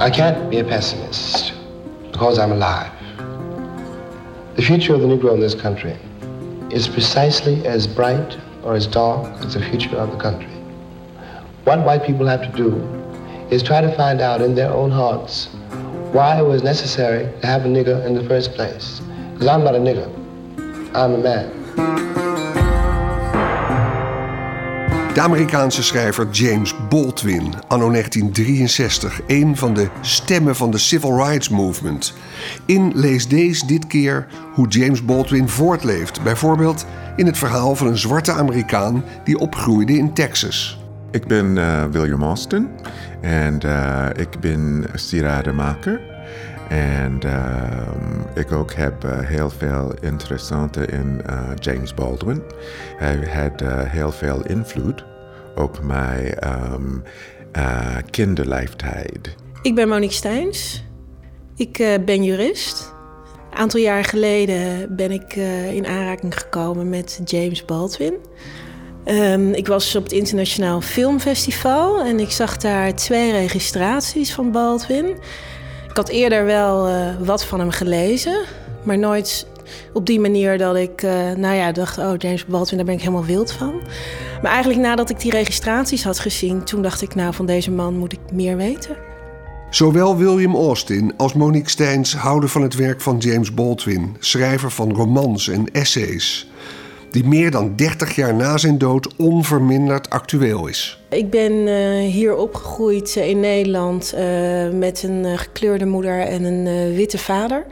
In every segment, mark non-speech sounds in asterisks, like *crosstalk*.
I can't be a pessimist because I'm alive. The future of the Negro in this country is precisely as bright or as dark as the future of the country. What white people have to do is try to find out in their own hearts why it was necessary to have a nigger in the first place. Because I'm not a nigger, I'm a man. De Amerikaanse schrijver James Baldwin, anno 1963, een van de stemmen van de Civil Rights Movement. In Lees Deze dit keer hoe James Baldwin voortleeft, bijvoorbeeld in het verhaal van een zwarte Amerikaan die opgroeide in Texas. Ik ben uh, William Austin en uh, ik ben sieradenmaker. En uh, ik ook heb uh, heel veel interessante in uh, James Baldwin. Hij had heel veel invloed op mijn um, kinderleeftijd. Ik ben Monique Steins. Ik ben jurist. Een aantal jaar geleden ben ik in aanraking gekomen met James Baldwin. Um, ik was op het Internationaal Filmfestival en ik zag daar twee registraties van Baldwin. Ik had eerder wel uh, wat van hem gelezen, maar nooit op die manier dat ik, uh, nou ja, dacht: oh, James Baldwin, daar ben ik helemaal wild van. Maar eigenlijk nadat ik die registraties had gezien, toen dacht ik: nou, van deze man moet ik meer weten. Zowel William Austin als Monique Steins houden van het werk van James Baldwin, schrijver van romans en essays die meer dan 30 jaar na zijn dood onverminderd actueel is. Ik ben uh, hier opgegroeid uh, in Nederland uh, met een gekleurde moeder en een witte vader.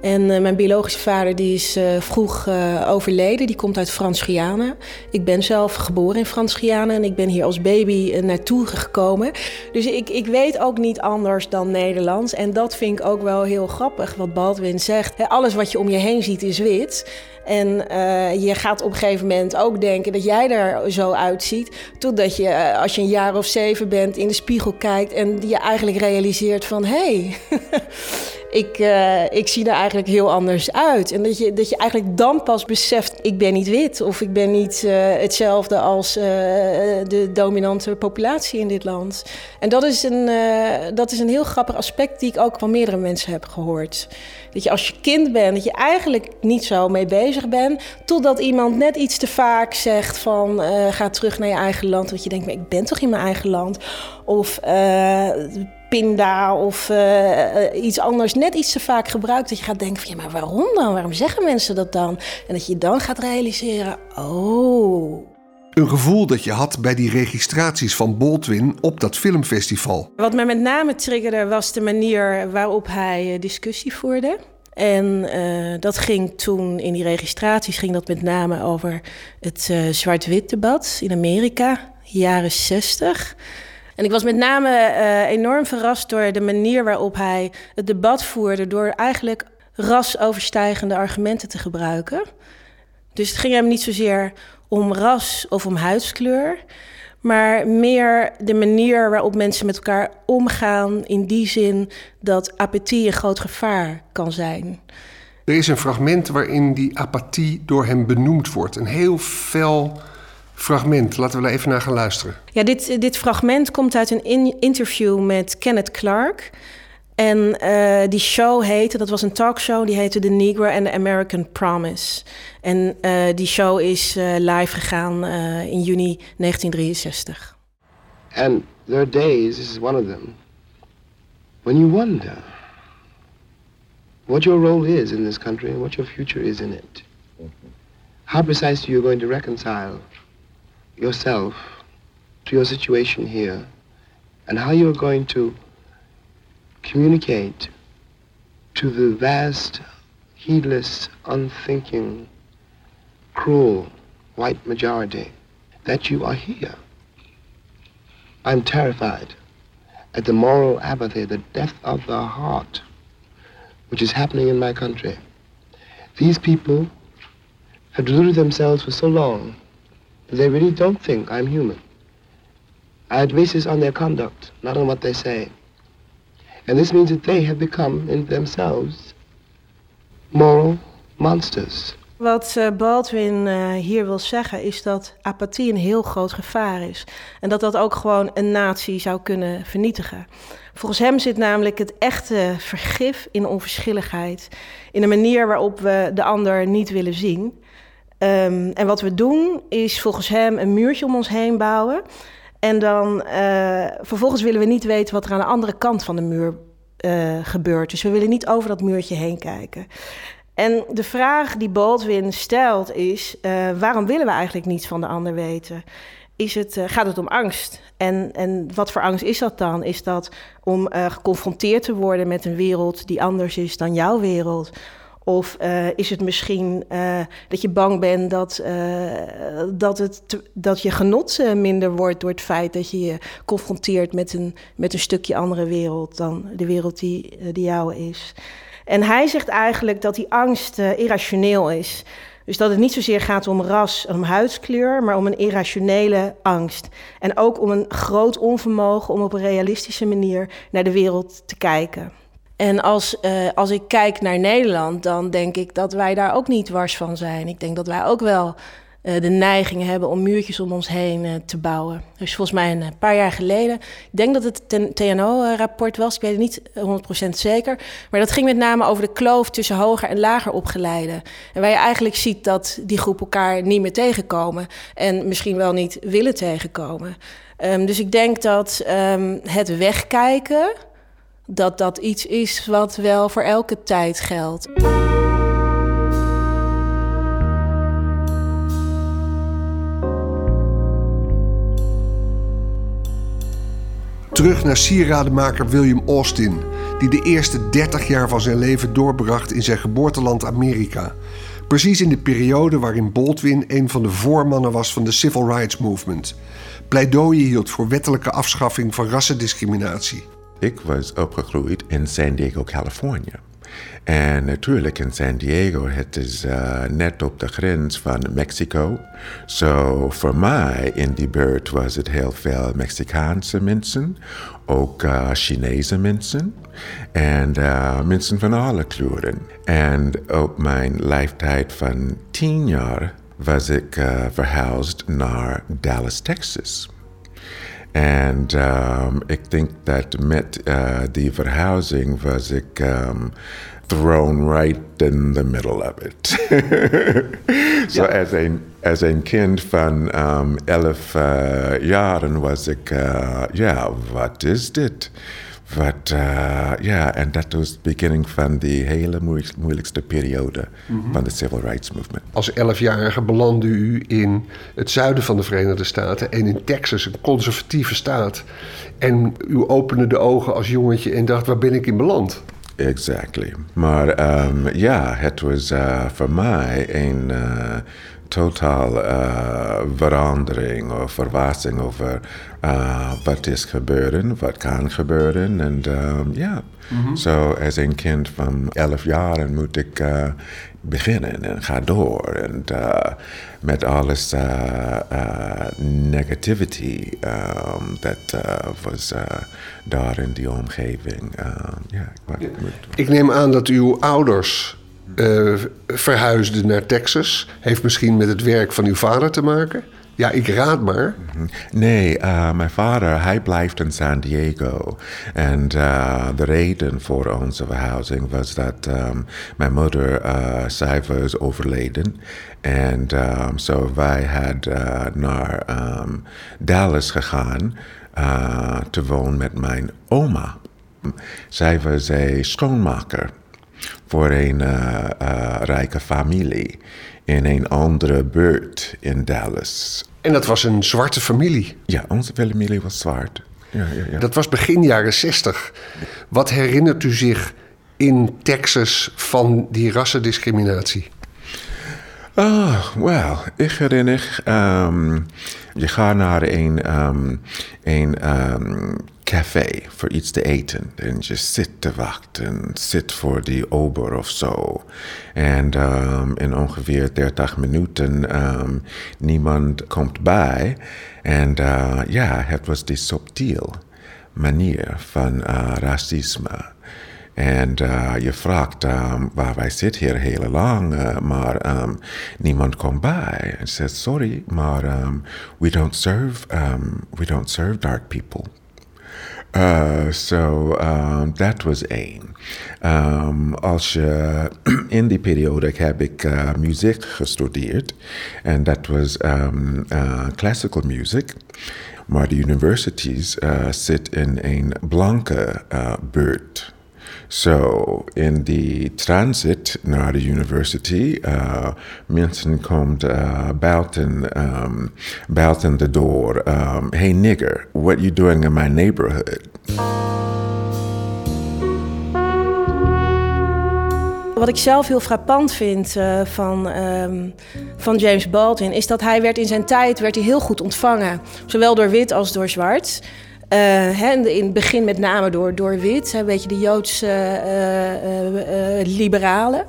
En mijn biologische vader die is vroeg overleden. Die komt uit Frans-Guyana. Ik ben zelf geboren in Frans-Guyana en ik ben hier als baby naartoe gekomen. Dus ik, ik weet ook niet anders dan Nederlands. En dat vind ik ook wel heel grappig wat Baldwin zegt. Alles wat je om je heen ziet is wit. En uh, je gaat op een gegeven moment ook denken dat jij er zo uitziet. Totdat je, uh, als je een jaar of zeven bent, in de spiegel kijkt en je eigenlijk realiseert van hé, hey, *laughs* ik, uh, ik zie er eigenlijk heel anders uit. En dat je, dat je eigenlijk dan pas beseft, ik ben niet wit of ik ben niet hetzelfde als de dominante populatie in dit land. En dat is, een, dat is een heel grappig aspect die ik ook van meerdere mensen heb gehoord. Dat je als je kind bent, dat je eigenlijk niet zo mee bezig bent. Totdat iemand net iets te vaak zegt van ga terug naar je eigen land. Want je denkt, maar ik ben toch in mijn eigen land. Of pinda of uh, iets anders net iets te vaak gebruikt. Dat je gaat denken van ja, maar waarom dan? Waarom zeggen mensen dat dan? En dat je dan gaat realiseren, oh... Een gevoel dat je had bij die registraties van Baldwin op dat filmfestival. Wat mij met name triggerde was de manier waarop hij eh, discussie voerde. En uh, dat ging toen in die registraties ging dat met name over het uh, zwart-wit debat in Amerika, jaren 60. En ik was met name uh, enorm verrast door de manier waarop hij het debat voerde, door eigenlijk rasoverstijgende argumenten te gebruiken. Dus het ging hem niet zozeer om ras of om huidskleur, maar meer de manier waarop mensen met elkaar omgaan in die zin dat apathie een groot gevaar kan zijn. Er is een fragment waarin die apathie door hem benoemd wordt. Een heel fel fragment. Laten we er even naar gaan luisteren. Ja, dit, dit fragment komt uit een interview met Kenneth Clark. En uh, die show heette, dat was een talkshow, die heette The Negro and the American Promise. En uh, die show is uh, live gegaan in juni 1963. And there are days, this is one of them, when you wonder what your role is in this country and what your future is in it. How precisely you're going to reconcile yourself to your situation here and how you're going to communicate to the vast, heedless, unthinking, cruel white majority that you are here. I'm terrified at the moral apathy, the death of the heart, which is happening in my country. These people have deluded themselves for so long they really don't think I'm human. I base this on their conduct, not on what they say. And this means that they have become in themselves moral monsters. Wat eh, Baldwin uh, hier wil zeggen is dat apathie een heel groot gevaar is. En dat dat ook gewoon een natie zou kunnen vernietigen. Volgens hem zit namelijk het echte vergif in onverschilligheid. In de manier waarop we de ander niet willen zien. Um, en wat we doen is volgens hem een muurtje om ons heen bouwen. En dan uh, vervolgens willen we niet weten wat er aan de andere kant van de muur gebeurt. Dus we willen niet over dat muurtje heen kijken. En de vraag die Baldwin stelt is: uh, waarom willen we eigenlijk niets van de ander weten? Is het, gaat het om angst? En, en wat voor angst is dat dan? Is dat om geconfronteerd te worden met een wereld die anders is dan jouw wereld? Of is het misschien dat je bang bent dat, dat, het dat je genot minder wordt door het feit dat je je confronteert met een, met een stukje andere wereld dan de wereld die, die jouw is? En hij zegt eigenlijk dat die angst irrationeel is. Dus dat het niet zozeer gaat om ras om huidskleur, maar om een irrationele angst. En ook om een groot onvermogen om op een realistische manier naar de wereld te kijken. En als, uh, als ik kijk naar Nederland, dan denk ik dat wij daar ook niet wars van zijn. Ik denk dat wij ook wel uh, de neiging hebben om muurtjes om ons heen uh, te bouwen. Dus volgens mij een paar jaar geleden, ik denk dat het TNO-rapport was, ik weet het niet 100% zeker, maar dat ging met name over de kloof tussen hoger en lager opgeleiden. En waar je eigenlijk ziet dat die groep elkaar niet meer tegenkomen en misschien wel niet willen tegenkomen. Um, dus ik denk dat um, het wegkijken, dat dat iets is wat wel voor elke tijd geldt. Terug naar sieradenmaker William Austin, die de eerste 30 jaar van zijn leven doorbracht in zijn geboorteland Amerika. Precies in de periode waarin Baldwin een van de voormannen was van de Civil Rights Movement. Pleidooien hield voor wettelijke afschaffing van rassendiscriminatie. Ik was opgegroeid in San Diego, Californië. En natuurlijk in San Diego, het is uh, net op de grens van Mexico. So voor mij in die buurt was het heel veel Mexicaanse mensen, ook uh, Chinese mensen en uh, mensen van alle kleuren. En op mijn leeftijd van tien jaar was ik verhuisd naar Dallas, Texas. En um, ik denk dat met uh, die verhuizing was ik um, thrown right in the middle of it. *laughs* so ja. as, een, as een kind van um, elf uh, jaren was ik, uh, ja, wat is dit? Wat, uh, ja, en dat was het beginning van die hele moeilijkste periode mm -hmm. van de Civil Rights Movement. Als elfjarige belandde u in het zuiden van de Verenigde Staten en in Texas, een conservatieve staat. En u opende de ogen als jongetje en dacht, waar ben ik in beland? Exactly. Maar um, ja, het was uh, voor mij een uh, totaal uh, verandering of verrassing over uh, wat is gebeuren, wat kan gebeuren. En um, ja, zo als een kind van elf jaar moet ik uh, beginnen en ga door. En uh, met alles negativity um, dat was daar in die omgeving. ja, ik, ik neem aan dat uw ouders uh, verhuisde naar Texas. Heeft misschien met het werk van uw vader te maken? Ja, ik raad maar. Mhm. Nee, uh, mijn vader, hij blijft in San Diego. En uh, de reden voor onze verhuizing was dat um, mijn moeder, uh, zij was overleden. En um, so wij hadden naar um, Dallas gegaan te wonen met mijn oma. Zij was een schoonmaker voor een uh, uh, rijke familie in een andere buurt in Dallas. En dat was een zwarte familie? Ja, onze familie was zwart. Ja, ja, ja. Dat was begin jaren 60. Wat herinnert u zich in Texas van die rassendiscriminatie? Oh, wel, ik herinner. Um, je gaat naar een, um, een um, café voor iets te eten. En je zit te wachten, zit voor die ober of zo. En um, in ongeveer 30 minuten um, niemand komt bij. En uh, ja, het was die subtiel manier van uh, racisme En uh, je vraagt um, waar wij zitten hier heel lang, maar um, niemand komt bij. En zegt sorry, maar um, we don't serve we don't serve dark people. Uh, so um, that was één. Um, als je *clears throat* in die periode heb ik uh, muziek gestudeerd en dat was um, uh, classical music. Maar de universities uh, zit in een blanke uh, buurt. So in the transit naar de university, uh, mensen komt uh, buiten, um, de door. Um, hey nigger, what you doing in my neighborhood? Wat ik zelf heel frappant vind uh, van, um, van James Baldwin is dat hij werd in zijn tijd werd hij heel goed ontvangen, zowel door wit als door zwart. Uh, in het begin met name door, door wit, een beetje de Joodse uh, liberalen.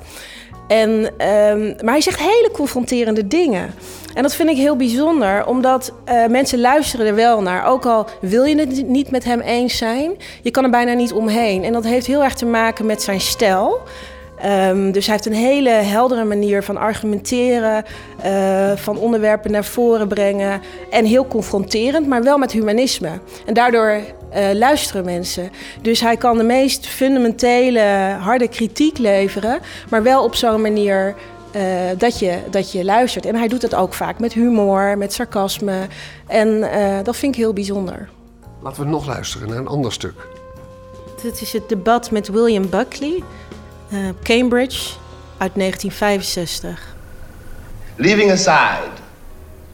En, um, maar hij zegt hele confronterende dingen. En dat vind ik heel bijzonder, omdat mensen luisteren er wel naar. Ook al wil je het niet met hem eens zijn, je kan er bijna niet omheen. En dat heeft heel erg te maken met zijn stijl. Um, dus hij heeft een hele heldere manier van argumenteren, uh, van onderwerpen naar voren brengen. En heel confronterend, maar wel met humanisme. En daardoor uh, luisteren mensen. Dus hij kan de meest fundamentele, harde kritiek leveren, maar wel op zo'n manier uh, dat, je, dat je luistert. En hij doet het ook vaak met humor, met sarcasme. En dat vind ik heel bijzonder. Laten we nog luisteren naar een ander stuk. Dit is het debat met William Buckley. Uh, Cambridge uit 1965. Leaving aside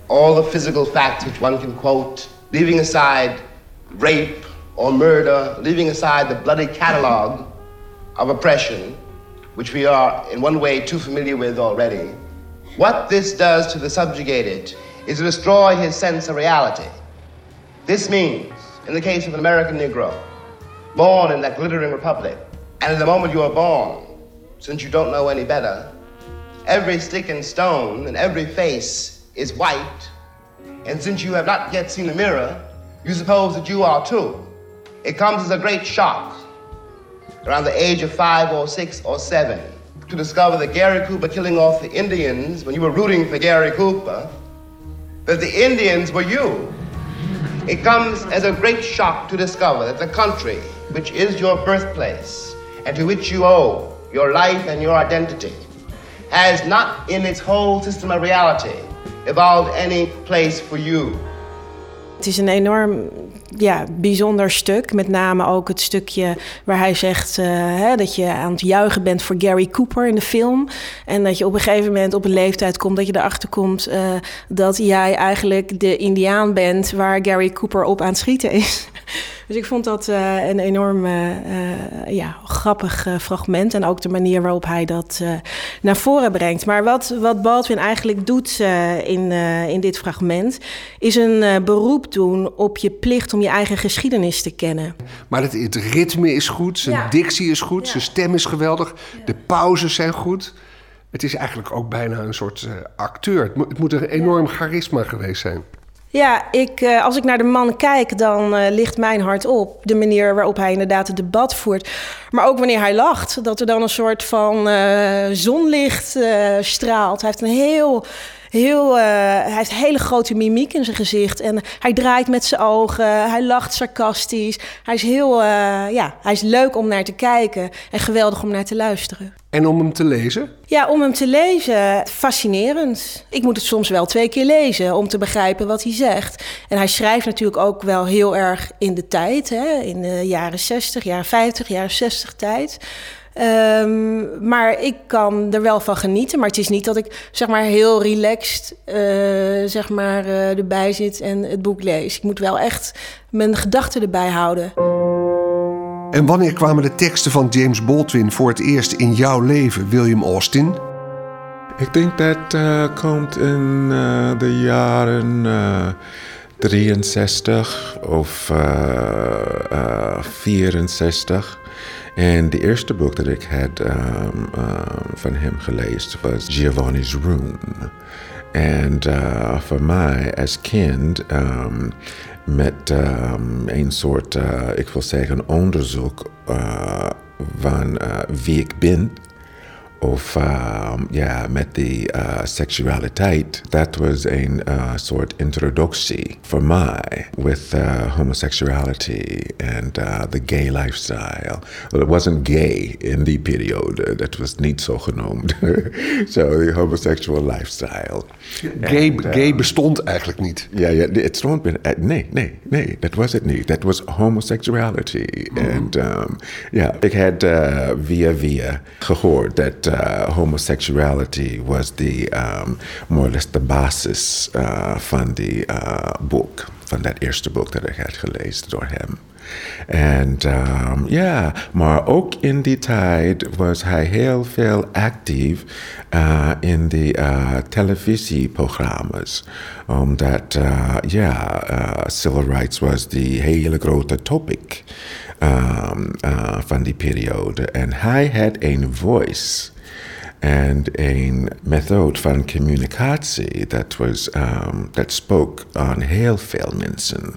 all the physical facts which one can quote, leaving aside rape or murder, leaving aside the bloody catalogue of oppression, which we are in one way too familiar with already, what this does to the subjugated is to destroy his sense of reality. This means, in the case of an American Negro, born in that glittering republic, and in the moment you are born, since you don't know any better, every stick and stone and every face is white. And since you have not yet seen a mirror, you suppose that you are too. It comes as a great shock around the age of five or six or seven to discover that Gary Cooper killing off the Indians when you were rooting for Gary Cooper, that the Indians were you. It comes as a great shock to discover that the country, which is your birthplace, and to which you owe your life and your identity, has not in its whole system of reality evolved any place for you. Het is een enorm ja, bijzonder stuk. Met name ook het stukje waar hij zegt uh, hè, dat je aan het juichen bent voor Gary Cooper in de film. En dat je op een gegeven moment op een leeftijd komt dat je erachter komt uh, dat jij eigenlijk de Indiaan bent waar Gary Cooper op aan het schieten is. Dus ik vond dat uh, een enorm uh, ja, grappig uh, fragment. En ook de manier waarop hij dat naar voren brengt. Maar wat, wat Baldwin eigenlijk doet in, in dit fragment... is een beroep doen op je plicht om je eigen geschiedenis te kennen. Maar het, het ritme is goed, zijn ja. dictie is goed, ja. zijn stem is geweldig... de pauzes zijn goed... Het is eigenlijk ook bijna een soort acteur. Het moet, het moet een enorm charisma geweest zijn. Ja, ik, uh, als ik naar de man kijk, dan uh, ligt mijn hart op. De manier waarop hij inderdaad het debat voert. Maar ook wanneer hij lacht, dat er dan een soort van uh, zonlicht straalt. Hij heeft een heel heel, uh, hij heeft hele grote mimiek in zijn gezicht. En hij draait met zijn ogen. Hij lacht sarcastisch. Hij is heel, uh, ja, hij is leuk om naar te kijken. En geweldig om naar te luisteren. En om hem te lezen? Ja, om hem te lezen, fascinerend. Ik moet het soms wel twee keer lezen om te begrijpen wat hij zegt. En hij schrijft natuurlijk ook wel heel erg in de tijd, hè? in de jaren 60, jaren 50, jaren 60 tijd. Um, maar ik kan er wel van genieten. Maar het is niet dat ik zeg maar heel relaxed uh, zeg maar, uh, erbij zit en het boek lees. Ik moet wel echt mijn gedachten erbij houden. En wanneer kwamen de teksten van James Baldwin voor het eerst in jouw leven, William Austin? Ik denk dat uh, komt in de jaren 63 of 64. En de eerste boek dat ik had um, um, van hem gelezen was Giovanni's Room. En uh, voor mij als kind um, met um, een soort, uh, ik wil zeggen, onderzoek uh, van wie ik ben of um, ja, met die uh, seksualiteit. Dat was een uh, soort introductie voor mij with uh, homosexuality and uh, the gay lifestyle. Well, it wasn't gay in die periode, dat was niet zo genoemd. *laughs* so the homosexual lifestyle. Gay, and, gay bestond eigenlijk niet. Ja, ja het stond. Nee, nee, nee, dat was het niet. Dat was homosexuality. Mm -hmm. um, ja, ik had via via gehoord dat uh, homosexuality was the um, more or less the basis uh, van die uh, boek, van dat eerste boek dat ik had gelezen door hem. En um, ja, maar ook in die tijd was hij heel veel actief uh, in de uh, televisieprogramma's. Omdat, uh, ja, civil rights was die hele grote topic um, van die periode. En hij had een voice and a method van communicatie that was um, that spoke on heel veel mensen,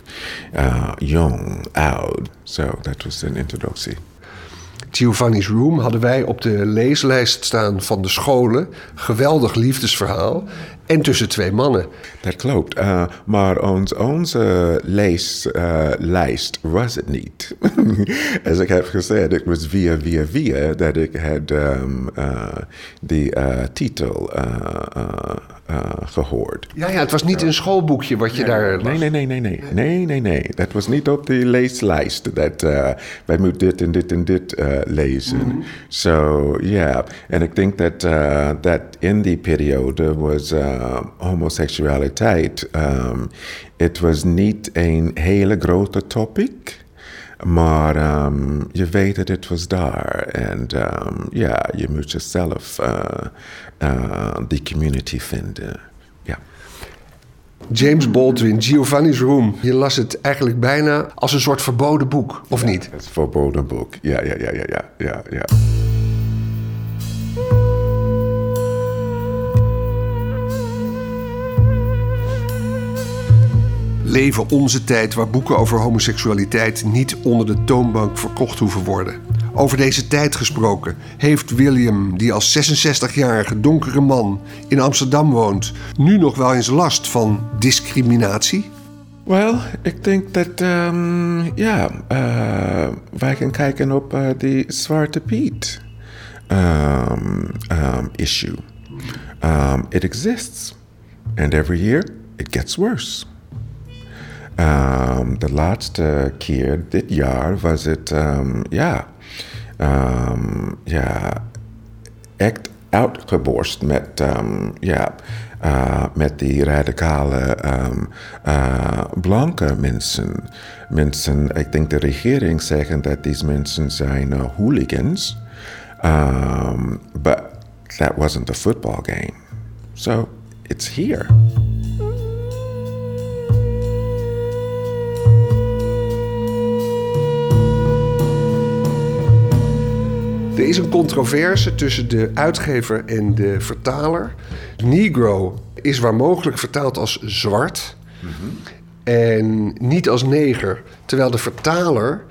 uh, jong, oud. So that was an introductie. Giovanni's Room hadden wij op de leeslijst staan van de scholen. Geweldig liefdesverhaal. En tussen twee mannen. Dat klopt. Uh, maar ons, onze lees, uh, lijst was het niet. *laughs* Als ik heb gezegd, het was via, via, via dat ik had um, uh, die titel gehoord. Ja, ja, het was niet een schoolboekje wat je daar nee, nee, nee, nee, nee, nee, nee, nee. Dat was niet op de leeslijst. Dat wij moeten dit en dit en dit lezen. Mm -hmm. So, yeah. En ik denk dat dat in die periode was uh, homoseksualiteit. Um, het was niet een hele grote topic. Maar um, je weet dat het was daar. En um, ja, je moet jezelf uh, uh, die community vinden. Ja. James Baldwin, Giovanni's Room. Je las het eigenlijk bijna als een soort verboden boek, of ja, niet? Het verboden boek, ja, ja, ja, ja, ja, ja. Leven onze tijd waar boeken over homoseksualiteit niet onder de toonbank verkocht hoeven worden. Over deze tijd gesproken, heeft William, die als 66-jarige donkere man in Amsterdam woont, nu nog wel eens last van discriminatie? Wel, ik denk dat, um, ja, uh, wij gaan kijken op uh, die Zwarte Piet um, um, issue. it exists, and every year it gets worse. Um, de laatste keer, dit jaar, was het, um, ja, um, ja, echt uitgeborst met, ja, uh, met die radicale uh, blanke mensen. Mensen, ik denk de regering zeggen dat deze mensen zijn uh, hooligans. But that wasn't a football game. So it's here. Er is een controverse tussen de uitgever en de vertaler. Negro is waar mogelijk vertaald als zwart en niet als neger. Terwijl de vertaler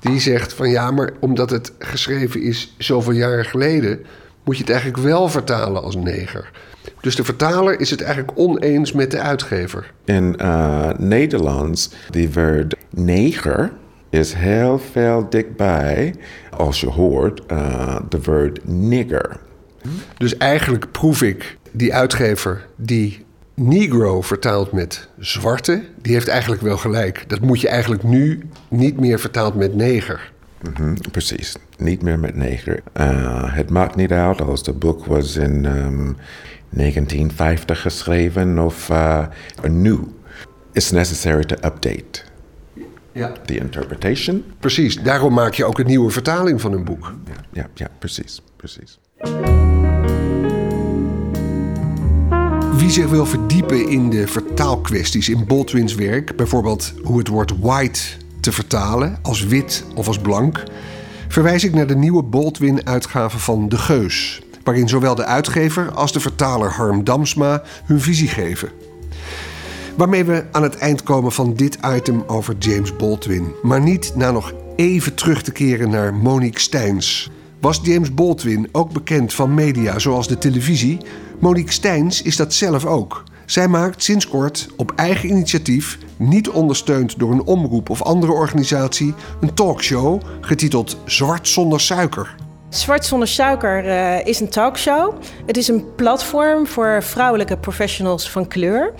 die zegt van ja, maar omdat het geschreven is zoveel jaren geleden, moet je het eigenlijk wel vertalen als neger. Dus de vertaler is het eigenlijk oneens met de uitgever. In uh, Nederlands, die woord neger is heel veel dichtbij als je hoort uh, de woord nigger. Dus eigenlijk proef ik die uitgever die Negro vertaalt met zwarte, die heeft eigenlijk wel gelijk. Dat moet je eigenlijk nu niet meer vertaald met neger. Mm -hmm, precies, niet meer met neger. Uh, het maakt niet uit als de boek was in um, 1950 geschreven of uh, nieuw. It's necessary to update ja. the interpretation. Precies, daarom maak je ook een nieuwe vertaling van een boek. Ja, ja, ja precies, precies. Wie zich wil verdiepen in de vertaalkwesties in Baldwin's werk, bijvoorbeeld hoe het woord white te vertalen als wit of als blank, verwijs ik naar de nieuwe Baldwin-uitgave van De Geus, waarin zowel de uitgever als de vertaler Harm Damsma hun visie geven. Waarmee we aan het eind komen van dit item over James Baldwin. Maar niet na nog even terug te keren naar Monique Steins. Was James Baldwin ook bekend van media zoals de televisie? Monique Steins is dat zelf ook. Zij maakt sinds kort op eigen initiatief, niet ondersteund door een omroep of andere organisatie, een talkshow getiteld Zwart zonder suiker. Zwart zonder suiker uh, is een talkshow. Het is een platform voor vrouwelijke professionals van kleur.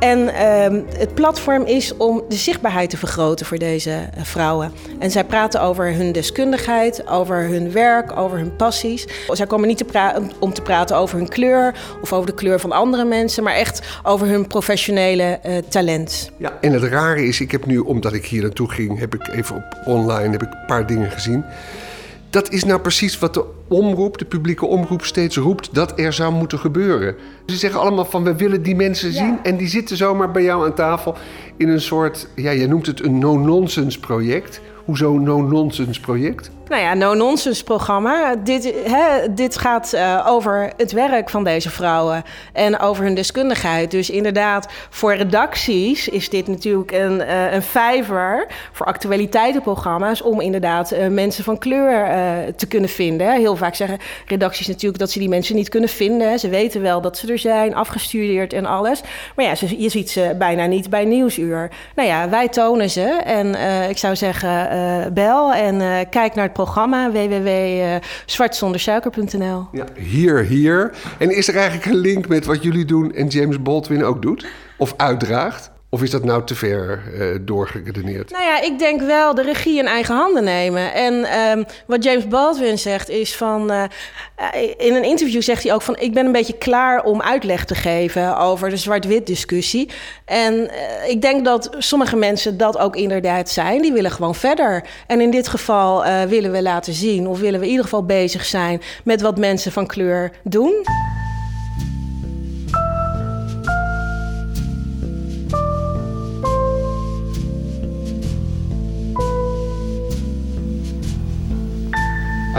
En uh, het platform is om de zichtbaarheid te vergroten voor deze uh, vrouwen. En zij praten over hun deskundigheid, over hun werk, over hun passies. Zij komen niet te om te praten over hun kleur of over de kleur van andere mensen, maar echt over hun professionele uh, talent. Ja, en het rare is, ik heb nu, omdat ik hier naartoe ging, heb ik even op online heb ik een paar dingen gezien dat is nou precies wat de omroep, de publieke omroep, steeds roept dat er zou moeten gebeuren. Ze zeggen allemaal van we willen die mensen zien en die zitten zomaar bij jou aan tafel in een soort, ja, je noemt het een no-nonsense project. Hoezo no-nonsense project? Nou ja, no-nonsense programma. Dit, hè, dit gaat uh, over het werk van deze vrouwen en over hun deskundigheid. Dus inderdaad, voor redacties is dit natuurlijk een, uh, een vijver voor actualiteitenprogramma's om inderdaad uh, mensen van kleur te kunnen vinden. Heel vaak zeggen redacties natuurlijk dat ze die mensen niet kunnen vinden. Ze weten wel dat ze er zijn, afgestudeerd en alles. Maar ja, ze, je ziet ze bijna niet bij Nieuwsuur. Nou ja, wij tonen ze. En ik zou zeggen, bel en kijk naar het programma programma www.zwartzondersuiker.nl. Ja, hier, hier. En is er eigenlijk een link met wat jullie doen en James Baldwin ook doet? Of uitdraagt? Of is dat nou te ver uh, doorgeredeneerd? Nou ja, ik denk wel de regie in eigen handen nemen. En um, wat James Baldwin zegt is van... Uh, in een interview zegt hij ook van... ik ben een beetje klaar om uitleg te geven over de zwart-wit discussie. En uh, ik denk dat sommige mensen dat ook inderdaad zijn. Die willen gewoon verder. En in dit geval willen we laten zien... of willen we in ieder geval bezig zijn met wat mensen van kleur doen...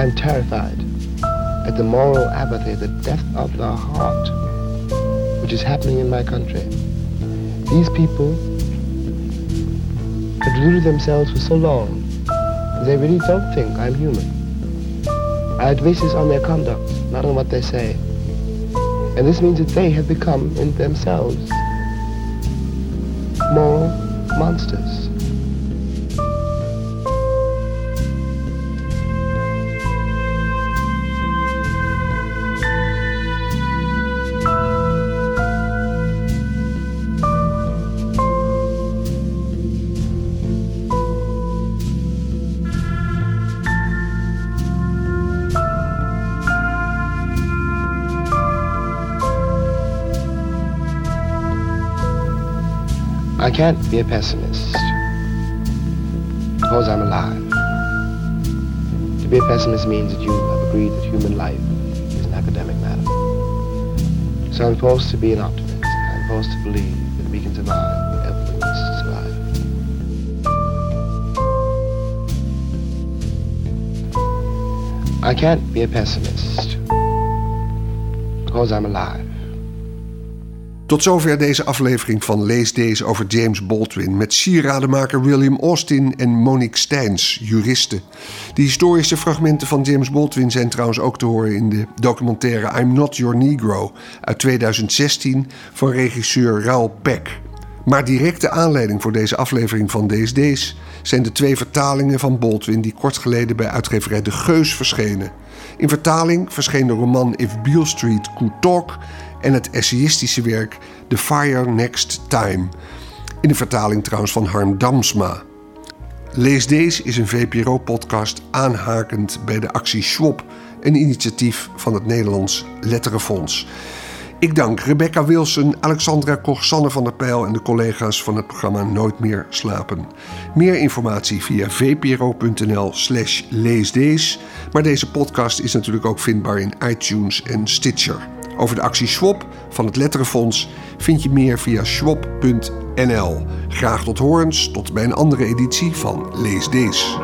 I'm terrified at the moral apathy, the death of the heart, which is happening in my country. These people have deluded themselves for so long, they really don't think I'm human. I base this on their conduct, not on what they say. And this means that they have become, in themselves, moral monsters. I can't be a pessimist because I'm alive. To be a pessimist means that you have agreed that human life is an academic matter. So I'm forced to be an optimist. I'm forced to believe that we can survive. I can't be a pessimist because I'm alive. Tot zover deze aflevering van Lees Deze over James Baldwin met sieradenmaker William Austin en Monique Steins, juristen. De historische fragmenten van James Baldwin zijn trouwens ook te horen in de documentaire I'm Not Your Negro uit 2016 van regisseur Raoul Peck. Maar directe aanleiding voor deze aflevering van DSD's zijn de twee vertalingen van Baldwin die kort geleden bij uitgeverij De Geus verschenen. In vertaling verscheen de roman If Beale Street Could Talk en het essayistische werk The Fire Next Time. In de vertaling trouwens van Harm Damsma. Lees deze is een VPRO-podcast aanhakend bij de actie Schwab, een initiatief van het Nederlands Letterenfonds. Ik dank Rebecca Wilson, Alexandra Koch, van der Pijl en de collega's van het programma Nooit meer slapen. Meer informatie via vpro.nl/slash leesdees. Maar deze podcast is natuurlijk ook vindbaar in iTunes en Stitcher. Over de actie Swap van het Letterenfonds vind je meer via swap.nl. Graag tot horens, tot bij een andere editie van Lees Dees.